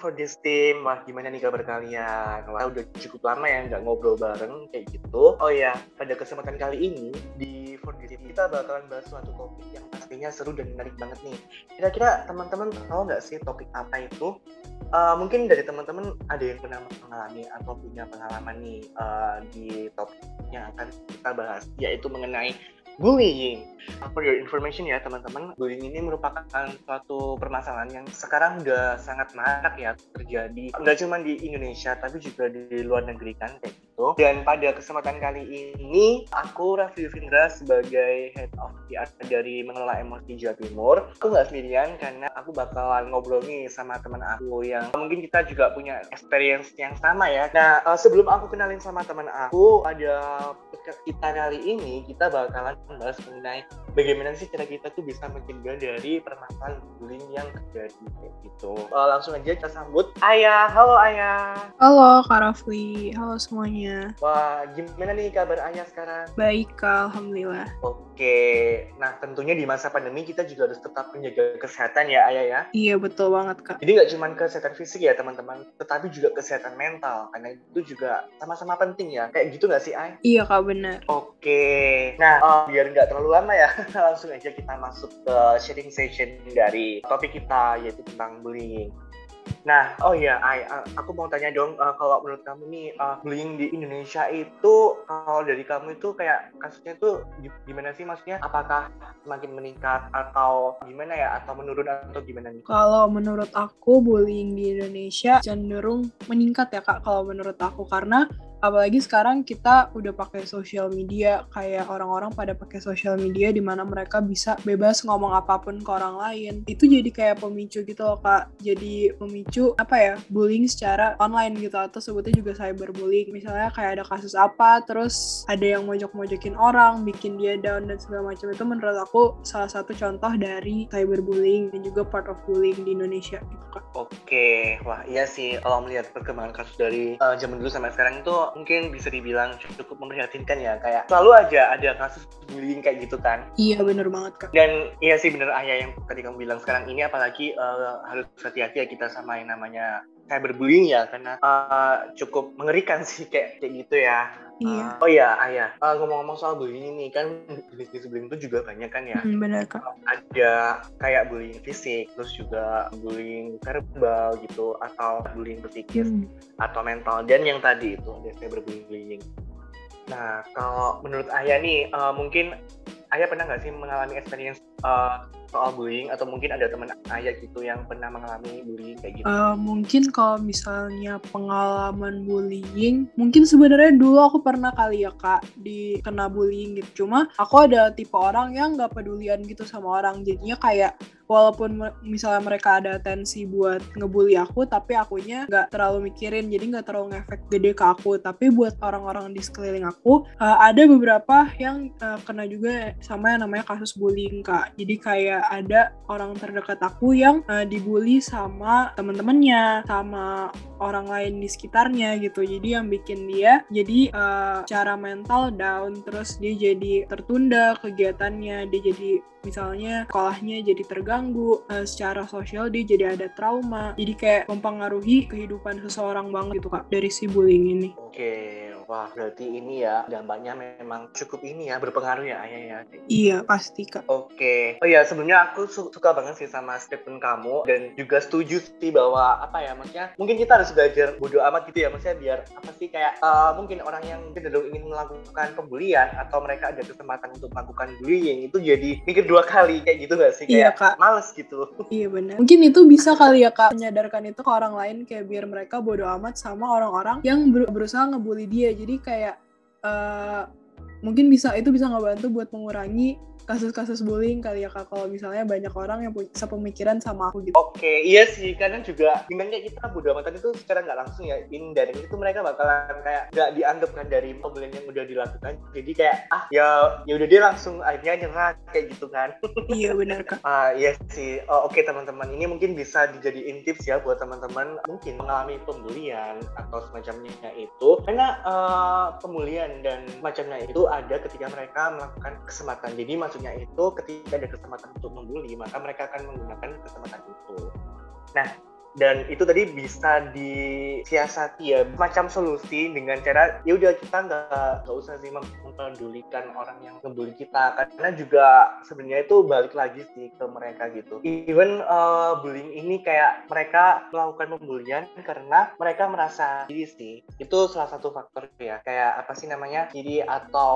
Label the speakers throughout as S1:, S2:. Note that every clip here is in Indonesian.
S1: for this team, wah gimana nih kabar kalian? Wah udah cukup lama ya nggak ngobrol bareng kayak gitu. Oh ya, pada kesempatan kali ini di for this team kita bakalan bahas suatu topik yang pastinya seru dan menarik banget nih. Kira-kira teman-teman tahu nggak sih topik apa itu? Uh, mungkin dari teman-teman ada yang pernah mengalami atau punya pengalaman nih uh, di topik yang akan kita bahas, yaitu mengenai bullying. For your information ya teman-teman, bullying ini merupakan suatu permasalahan yang sekarang udah sangat marak ya terjadi. Nggak cuma di Indonesia, tapi juga di luar negeri kan kayak gitu. Dan pada kesempatan kali ini, aku Raffi Vindra sebagai Head of PR dari Mengelola Emosi Jawa Timur. Aku nggak sendirian karena aku bakalan ngobrol nih sama teman aku yang mungkin kita juga punya experience yang sama ya. Nah, uh, sebelum aku kenalin sama teman aku, ada kita kali ini kita bakalan membahas mengenai bagaimana sih cara kita tuh bisa mencegah dari permasalahan bullying yang terjadi kayak gitu. Uh, langsung aja kita sambut Ayah. Halo Ayah.
S2: Halo Kak Rafli. Halo semuanya.
S1: Wah, gimana nih kabar Ayah sekarang?
S2: Baik Kak, Alhamdulillah.
S1: Oke. Nah, tentunya di masa pandemi kita juga harus tetap menjaga kesehatan ya Ayah ya.
S2: Iya, betul banget Kak.
S1: Jadi nggak cuma kesehatan fisik ya teman-teman, tetapi juga kesehatan mental. Karena itu juga sama-sama penting ya. Kayak gitu nggak sih Ayah?
S2: Iya Kak, benar.
S1: Oke. Nah, uh, biar nggak terlalu lama ya, langsung aja kita masuk ke sharing session dari topik kita yaitu tentang bullying. Nah, oh ya, I, aku mau tanya dong, uh, kalau menurut kamu nih uh, bullying di Indonesia itu, kalau dari kamu itu kayak kasusnya itu gimana sih maksudnya? Apakah semakin meningkat atau gimana ya? Atau menurun atau gimana nih?
S2: Kalau menurut aku bullying di Indonesia cenderung meningkat ya kak. Kalau menurut aku karena apalagi sekarang kita udah pakai sosial media kayak orang-orang pada pakai sosial media di mana mereka bisa bebas ngomong apa pun ke orang lain. Itu jadi kayak pemicu gitu loh kak. Jadi pemicu apa ya bullying secara online gitu atau sebutnya juga cyberbullying. Misalnya kayak ada kasus apa terus ada yang mojok-mojokin orang bikin dia down dan segala macam. Itu menurut aku salah satu contoh dari cyberbullying dan juga part of bullying di Indonesia gitu kak.
S1: Oke wah iya sih. Kalau melihat perkembangan kasus dari uh, zaman dulu sampai sekarang itu mungkin bisa dibilang cukup memprihatinkan ya kayak selalu aja ada kasus bullying kayak gitu kan
S2: iya bener banget kak
S1: dan iya sih bener ayah yang tadi kamu bilang sekarang ini apalagi uh, harus hati-hati ya kita sama yang namanya cyberbullying ya karena uh, cukup mengerikan sih kayak kayak gitu ya.
S2: Iya.
S1: Uh, oh iya, ayah. Uh, ngomong-ngomong soal bullying ini kan jenis-jenis bullying itu juga banyak kan ya.
S2: Hmm, benar kak.
S1: ada kayak bullying fisik, terus juga bullying verbal gitu, atau bullying psikis hmm. atau mental. Dan yang tadi itu ada cyberbullying. Nah, kalau menurut ayah nih, uh, mungkin ayah pernah nggak sih mengalami experience uh, soal bullying atau mungkin ada teman ayah gitu yang pernah mengalami bullying kayak gitu?
S2: Uh, mungkin kalau misalnya pengalaman bullying, mungkin sebenarnya dulu aku pernah kali ya kak dikena bullying gitu. Cuma aku ada tipe orang yang nggak pedulian gitu sama orang, jadinya kayak walaupun misalnya mereka ada tensi buat ngebully aku tapi akunya nggak terlalu mikirin jadi nggak terlalu ngefek gede ke aku tapi buat orang-orang di sekeliling aku uh, ada beberapa yang uh, kena juga sama yang namanya kasus bullying kak jadi kayak ada orang terdekat aku yang uh, dibully sama temen-temennya sama orang lain di sekitarnya gitu. Jadi yang bikin dia jadi uh, cara mental down terus dia jadi tertunda kegiatannya dia jadi misalnya sekolahnya jadi terganggu uh, secara sosial dia jadi ada trauma. Jadi kayak mempengaruhi kehidupan seseorang banget gitu kak dari si bullying ini.
S1: Oke okay Wah, berarti ini ya dampaknya memang cukup ini ya berpengaruh ya ayah ya.
S2: Iya pasti kak.
S1: Oke. Oh ya sebelumnya aku su suka banget sih sama statement kamu dan juga setuju sih bahwa apa ya maksudnya mungkin kita harus belajar bodoh amat gitu ya maksudnya biar apa sih kayak uh, mungkin orang yang cenderung ingin melakukan pembulian atau mereka ada kesempatan untuk melakukan bullying itu jadi mikir dua kali kayak gitu gak sih?
S2: Iya,
S1: kayak
S2: kak.
S1: Males gitu.
S2: Iya benar. Mungkin itu bisa kali ya kak menyadarkan itu ke orang lain kayak biar mereka bodoh amat sama orang-orang yang ber berusaha ngebully dia jadi kayak uh, mungkin bisa itu bisa ngebantu buat mengurangi kasus-kasus bullying kali ya kak. Kalau misalnya banyak orang yang punya sepemikiran sama aku gitu.
S1: Oke okay, iya sih. Karena juga gimana kita bodo amatan itu secara nggak langsung ya indirect itu mereka bakalan kayak nggak dianggap kan dari pembelian yang udah dilakukan. Jadi kayak ah ya ya udah dia langsung akhirnya nyerah kayak gitu kan.
S2: iya benar kak.
S1: ah iya sih. Oh, oke okay, teman-teman. Ini mungkin bisa dijadiin tips ya buat teman-teman mungkin mengalami pembulian atau semacamnya itu. Karena uh, pembulian dan macamnya itu ada ketika mereka melakukan kesempatan. Jadi maksudnya itu ketika ada kesempatan untuk membuli maka mereka akan menggunakan kesempatan itu. Nah dan itu tadi bisa disiasati ya macam solusi dengan cara ya udah kita nggak nggak usah sih mempedulikan orang yang ngebully kita. Karena juga sebenarnya itu balik lagi sih ke mereka gitu. Even uh, bullying ini kayak mereka melakukan pembulian karena mereka merasa diri sih. Itu salah satu faktor ya. Kayak apa sih namanya jadi atau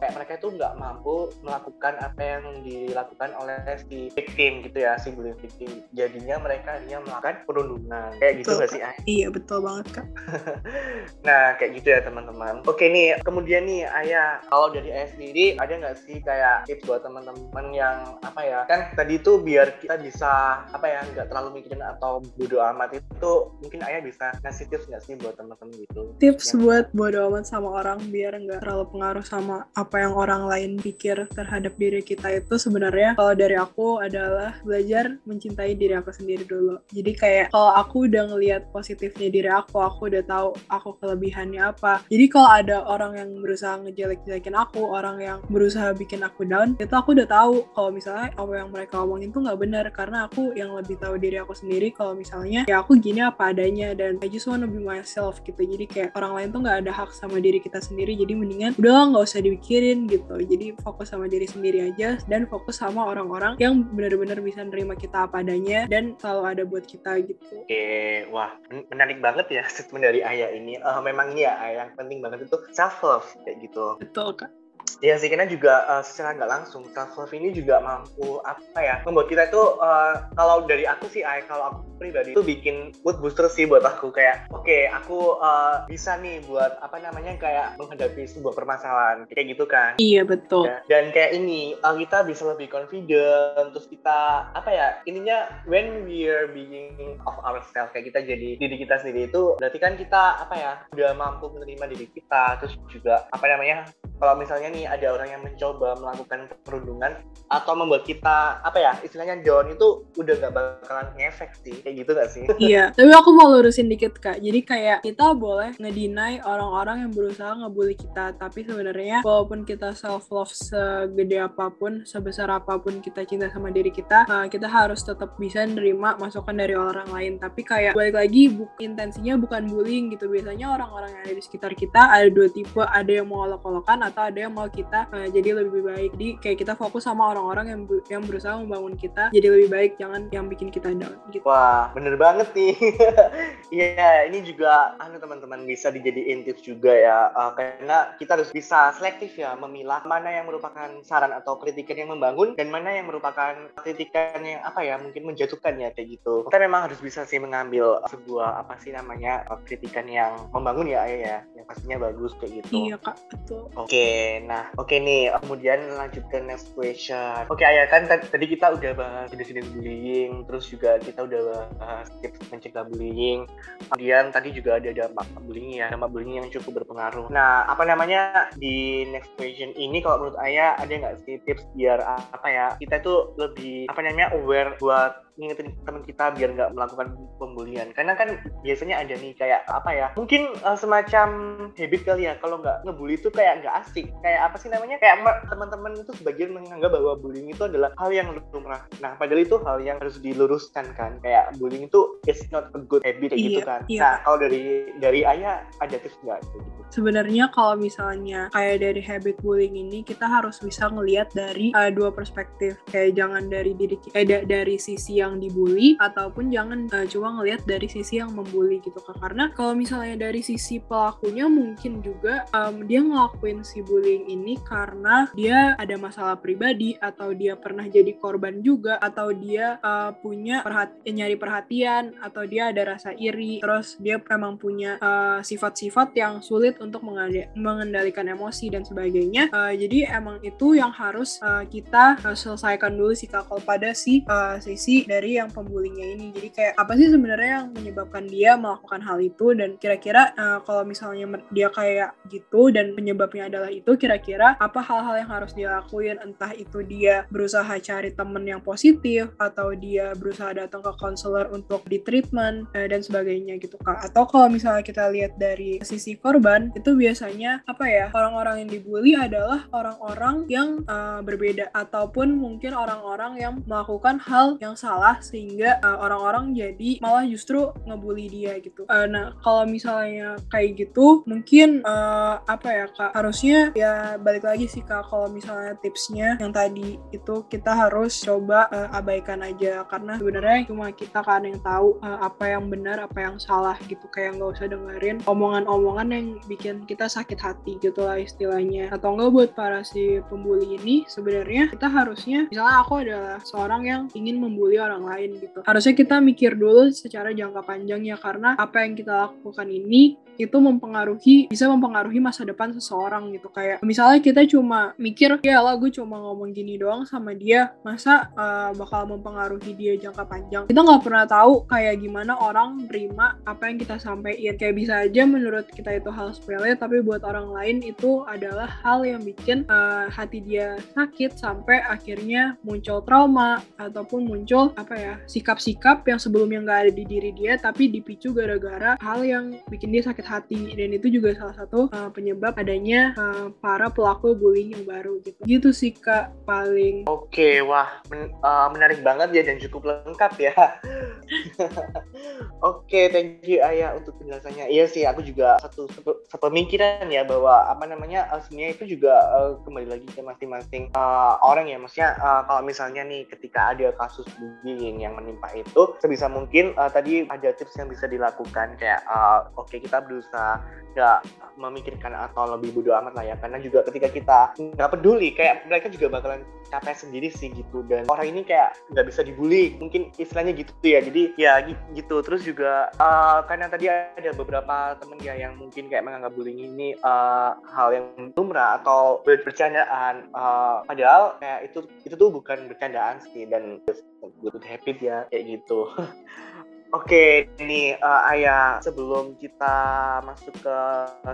S1: kayak mereka itu nggak mampu melakukan apa yang dilakukan oleh si victim gitu ya si bullying victim. Jadinya mereka hanya melakukan perundungan. Kayak gitu nggak sih Ay?
S2: iya betul banget kak.
S1: Nah kayak gitu ya teman-teman. Oke nih kemudian nih ayah kalau dari ayah sendiri ada nggak sih kayak tips buat teman-teman yang apa ya kan tadi itu biar kita bisa apa ya nggak terlalu mikirin atau bodo amat itu mungkin ayah bisa ngasih tips nggak sih buat teman-teman gitu?
S2: Tips
S1: yang...
S2: buat bodo amat sama orang biar nggak terlalu pengaruh sama apa yang orang lain pikir terhadap diri kita itu sebenarnya kalau dari aku adalah belajar mencintai diri aku sendiri dulu. Jadi kayak kalau aku udah ngelihat positifnya diri aku aku udah tahu aku kelebihannya apa. Jadi kalau ada orang yang berusaha ngejelek-jelekin aku orang yang berusaha bikin aku down itu aku udah tahu kalau misalnya apa yang mereka omongin tuh nggak benar. Karena aku yang lebih tahu diri aku sendiri kalau misalnya ya aku gini apa adanya dan I just wanna be myself gitu. Jadi kayak orang lain tuh nggak ada hak sama diri kita sendiri. Jadi mendingan udah nggak usah dipikirin gitu. Jadi fokus sama diri sendiri aja dan fokus sama orang-orang yang benar-benar bisa nerima kita apa adanya dan selalu ada buat kita gitu.
S1: Oke wah menarik banget ya statement dari ayah ini. Uh, memang ya yang penting banget itu self love kayak gitu.
S2: Betul kak
S1: Iya sih, karena juga uh, secara nggak langsung self love ini juga mampu apa ya membuat kita itu uh, kalau dari aku sih, ay, kalau aku pribadi itu bikin mood booster sih buat aku kayak oke okay, aku uh, bisa nih buat apa namanya kayak menghadapi sebuah permasalahan kayak gitu kan.
S2: Iya betul.
S1: Ya, dan kayak ini uh, kita bisa lebih confident terus kita apa ya ininya when we are being of ourselves kayak kita jadi diri kita sendiri itu berarti kan kita apa ya udah mampu menerima diri kita terus juga apa namanya kalau misalnya nih ada orang yang mencoba melakukan perundungan atau membuat kita apa ya istilahnya down itu udah gak bakalan ngefek sih kayak gitu gak sih?
S2: Iya, tapi aku mau lurusin dikit kak. Jadi kayak kita boleh ngedinai orang-orang yang berusaha ngebully kita, tapi sebenarnya walaupun kita self love segede apa pun, sebesar apa pun kita cinta sama diri kita, uh, kita harus tetap bisa nerima masukan dari orang lain. Tapi kayak balik lagi bu intensinya bukan bullying gitu. Biasanya orang-orang yang ada di sekitar kita ada dua tipe, ada yang mau olok-olokan atau ada yang mau kita uh, jadi lebih baik. Jadi kayak kita fokus sama orang-orang yang yang berusaha membangun kita jadi lebih baik, jangan yang bikin kita down gitu.
S1: Wah, bener banget nih. Iya, ini juga anu teman-teman bisa dijadiin tips juga ya. Uh, karena kita harus bisa selektif ya memilah mana yang merupakan saran atau kritikan yang membangun dan mana yang merupakan kritikan yang apa ya mungkin menjatuhkan ya kayak gitu. Kita memang harus bisa sih mengambil sebuah apa sih namanya kritikan yang membangun ya ya, yang pastinya bagus kayak gitu.
S2: Iya kak, betul.
S1: Oke, okay, nah oke okay nih kemudian lanjut ke next question. Oke okay, ayah kan tadi kita udah bahas jenis-jenis bullying, terus juga kita udah bahas tips mencegah bullying. Kemudian tadi juga ada dampak bullying ya, dampak bullying yang cukup berpengaruh. Nah, apa namanya di next question ini kalau menurut Ayah ada nggak sih tips biar apa ya kita tuh lebih apa namanya aware buat ngingetin teman kita biar nggak melakukan pembulian. Karena kan biasanya ada nih kayak apa ya mungkin uh, semacam habit kali ya kalau nggak ngebully itu kayak nggak asik. Kayak apa sih namanya? Kayak teman-teman itu sebagian menganggap bahwa bullying itu adalah hal yang lumrah. Nah padahal itu hal yang harus diluruskan kan. Kayak bullying itu is not a good habit kayak gitu iya, gitu kan. iya. nah kalau dari dari ayah ada tips nggak gitu?
S2: Sebenarnya kalau misalnya kayak dari habit bullying ini kita harus bisa ngelihat dari uh, dua perspektif. Kayak jangan dari diri eh, dari sisi yang dibully ataupun jangan uh, cuma ngelihat dari sisi yang membuli gitu kak. Karena kalau misalnya dari sisi pelakunya mungkin juga um, dia ngelakuin si bullying ini karena dia ada masalah pribadi atau dia pernah jadi korban juga atau dia uh, punya perhati nyari perhatian atau dia ada rasa iri. Terus dia memang punya sifat-sifat uh, yang sulit untuk mengendalikan emosi dan sebagainya. Uh, jadi emang itu yang harus uh, kita uh, selesaikan dulu sih kalau pada si uh, sisi dari yang pembulinya ini. Jadi kayak apa sih sebenarnya yang menyebabkan dia melakukan hal itu? Dan kira-kira uh, kalau misalnya dia kayak gitu dan penyebabnya adalah itu kira-kira apa hal-hal yang harus dia lakuin? Entah itu dia berusaha cari temen yang positif atau dia berusaha datang ke konselor untuk di treatment uh, dan sebagainya gitu kak. Atau kalau misalnya kita lihat dari sisi korban itu biasanya apa ya orang-orang yang dibully adalah orang-orang yang uh, berbeda. Ataupun mungkin orang-orang yang melakukan hal yang salah salah sehingga uh, orang-orang jadi malah justru ngebully dia gitu. Uh, nah kalau misalnya kayak gitu mungkin uh, apa ya kak? Harusnya ya balik lagi sih kak kalau misalnya tipsnya yang tadi itu kita harus coba uh, abaikan aja. Karena sebenarnya cuma kita kan yang tahu uh, apa yang benar apa yang salah gitu. Kayak nggak usah dengerin omongan-omongan yang bikin kita sakit hati gitu lah istilahnya. Atau enggak buat para si pembuli ini sebenarnya kita harusnya misalnya aku adalah seorang yang ingin membuli orang lain gitu. Harusnya kita mikir dulu secara jangka panjang ya karena apa yang kita lakukan ini itu mempengaruhi bisa mempengaruhi masa depan seseorang gitu. Kayak misalnya kita cuma mikir ya lah gue cuma ngomong gini doang sama dia masa uh, bakal mempengaruhi dia jangka panjang? Kita nggak pernah tahu kayak gimana orang terima apa yang kita sampaikan. Kayak bisa aja menurut kita itu hal sepele tapi buat orang lain itu adalah hal yang bikin uh, hati dia sakit sampai akhirnya muncul trauma ataupun muncul apa ya sikap-sikap yang sebelumnya nggak ada di diri dia tapi dipicu gara-gara hal yang bikin dia sakit hati. Dan itu juga salah satu uh, penyebab adanya uh, para pelaku bullying yang baru gitu. Gitu sih kak paling.
S1: Oke wah men uh, menarik banget ya dan cukup lengkap ya. Oke thank you ayah untuk penjelasannya. Iya sih aku juga satu sepemikiran ya bahwa apa namanya uh, sebenarnya itu juga uh, kembali lagi ke masing-masing uh, orang ya. Maksudnya uh, kalau misalnya nih ketika ada kasus bullying yang menimpa itu sebisa mungkin uh, tadi ada tips yang bisa dilakukan kayak uh, oke okay, kita berusaha nggak memikirkan atau lebih bodo amat lah ya karena juga ketika kita nggak peduli kayak mereka juga bakalan capek sendiri sih gitu dan orang ini kayak nggak bisa dibully mungkin istilahnya gitu ya jadi ya gitu. Terus juga uh, karena tadi ada beberapa temen ya yang mungkin kayak menganggap bullying ini uh, hal yang lumrah atau bercandaan uh, padahal kayak itu itu tuh bukan bercandaan sih dan good habit ya kayak gitu Oke, ini uh, Ayah sebelum kita masuk ke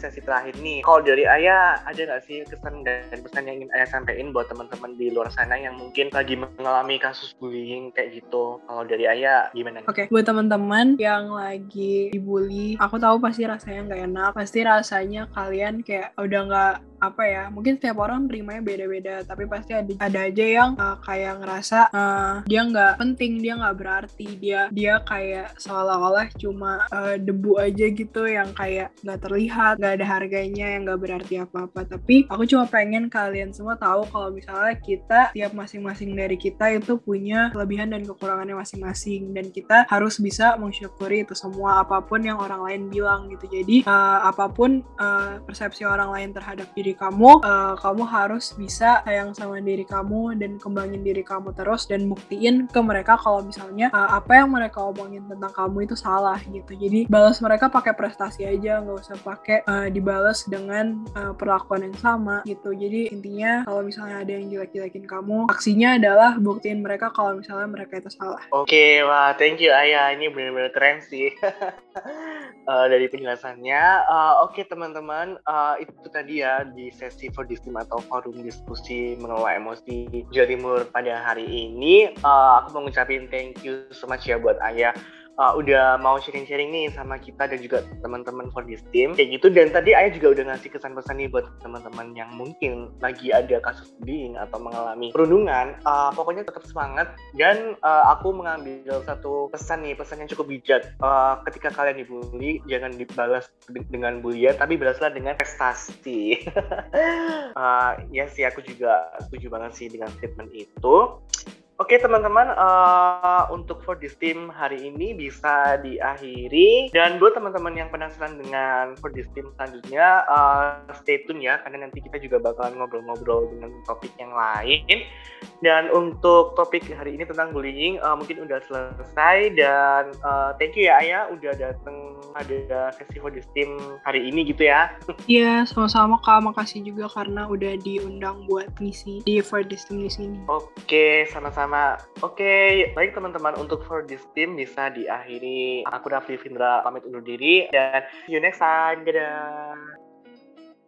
S1: sesi terakhir nih, kalau dari Ayah ada nggak sih kesan dan pesan yang ingin Ayah sampaikan buat teman-teman di luar sana yang mungkin lagi mengalami kasus bullying kayak gitu? Kalau dari Ayah gimana?
S2: Oke, okay. buat teman-teman yang lagi dibully, aku tahu pasti rasanya nggak enak, pasti rasanya kalian kayak udah nggak apa ya mungkin setiap orang terimanya beda-beda tapi pasti ada ada aja yang uh, kayak ngerasa uh, dia nggak penting dia nggak berarti dia dia kayak seolah-olah cuma uh, debu aja gitu yang kayak nggak terlihat nggak ada harganya yang nggak berarti apa-apa. Tapi aku cuma pengen kalian semua tahu kalau misalnya kita tiap masing-masing dari kita itu punya kelebihan dan kekurangannya masing-masing. Dan kita harus bisa mensyukuri itu semua apa pun yang orang lain bilang gitu. Jadi uh, apa pun uh, persepsi orang lain terhadap diri kamu uh, kamu harus bisa sayang sama diri kamu dan kembangin diri kamu terus dan buktiin ke mereka kalau misalnya uh, apa yang mereka omongin tentang kamu itu salah gitu. Jadi balas mereka pakai prestasi aja nggak usah pakai uh, dibalas dengan uh, perlakuan yang sama gitu. Jadi intinya kalau misalnya ada yang jelek-jelekin kamu aksinya adalah buktiin mereka kalau misalnya mereka itu salah.
S1: Oke okay, wah thank you ayah. Ini benar-benar keren sih. Uh, dari penjelasannya. Uh, oke okay, teman-teman. Uh, itu tadi ya di sesi for team atau forum diskusi mengelola emosi Jawa Timur pada hari ini. Uh, aku mau ngucapin thank you so much ya buat Ayah uh, udah mau sharing-sharing nih sama kita dan juga teman-teman for this team. Kayak gitu dan tadi Ayah juga udah ngasih kesan-pesan nih buat teman-teman yang mungkin lagi ada kasus bullying atau mengalami perundungan. Uh, pokoknya tetap semangat dan uh, aku mengambil satu pesan nih pesan yang cukup bijak. Uh, ketika kalian dibully jangan dibalas dengan bulian tapi balaslah dengan prestasi. Uh, ya sih aku juga setuju banget sih dengan statement itu Oke teman-teman, uh, untuk for this team hari ini bisa diakhiri dan buat teman-teman yang penasaran dengan for this team selanjutnya, uh, stay tune ya karena nanti kita juga bakalan ngobrol-ngobrol dengan topik yang lain. Dan untuk topik hari ini tentang bullying uh, mungkin udah selesai dan uh, thank you ya Ayah udah datang ada sesi for this team hari ini gitu ya.
S2: Iya, sama-sama Kak. Makasih juga karena udah diundang buat ngisi di for this team di sini.
S1: Oke, sama-sama sama Oke, okay, baik teman-teman untuk for this team bisa diakhiri. Aku Raffi Findra pamit undur diri dan see you next time. Dadah.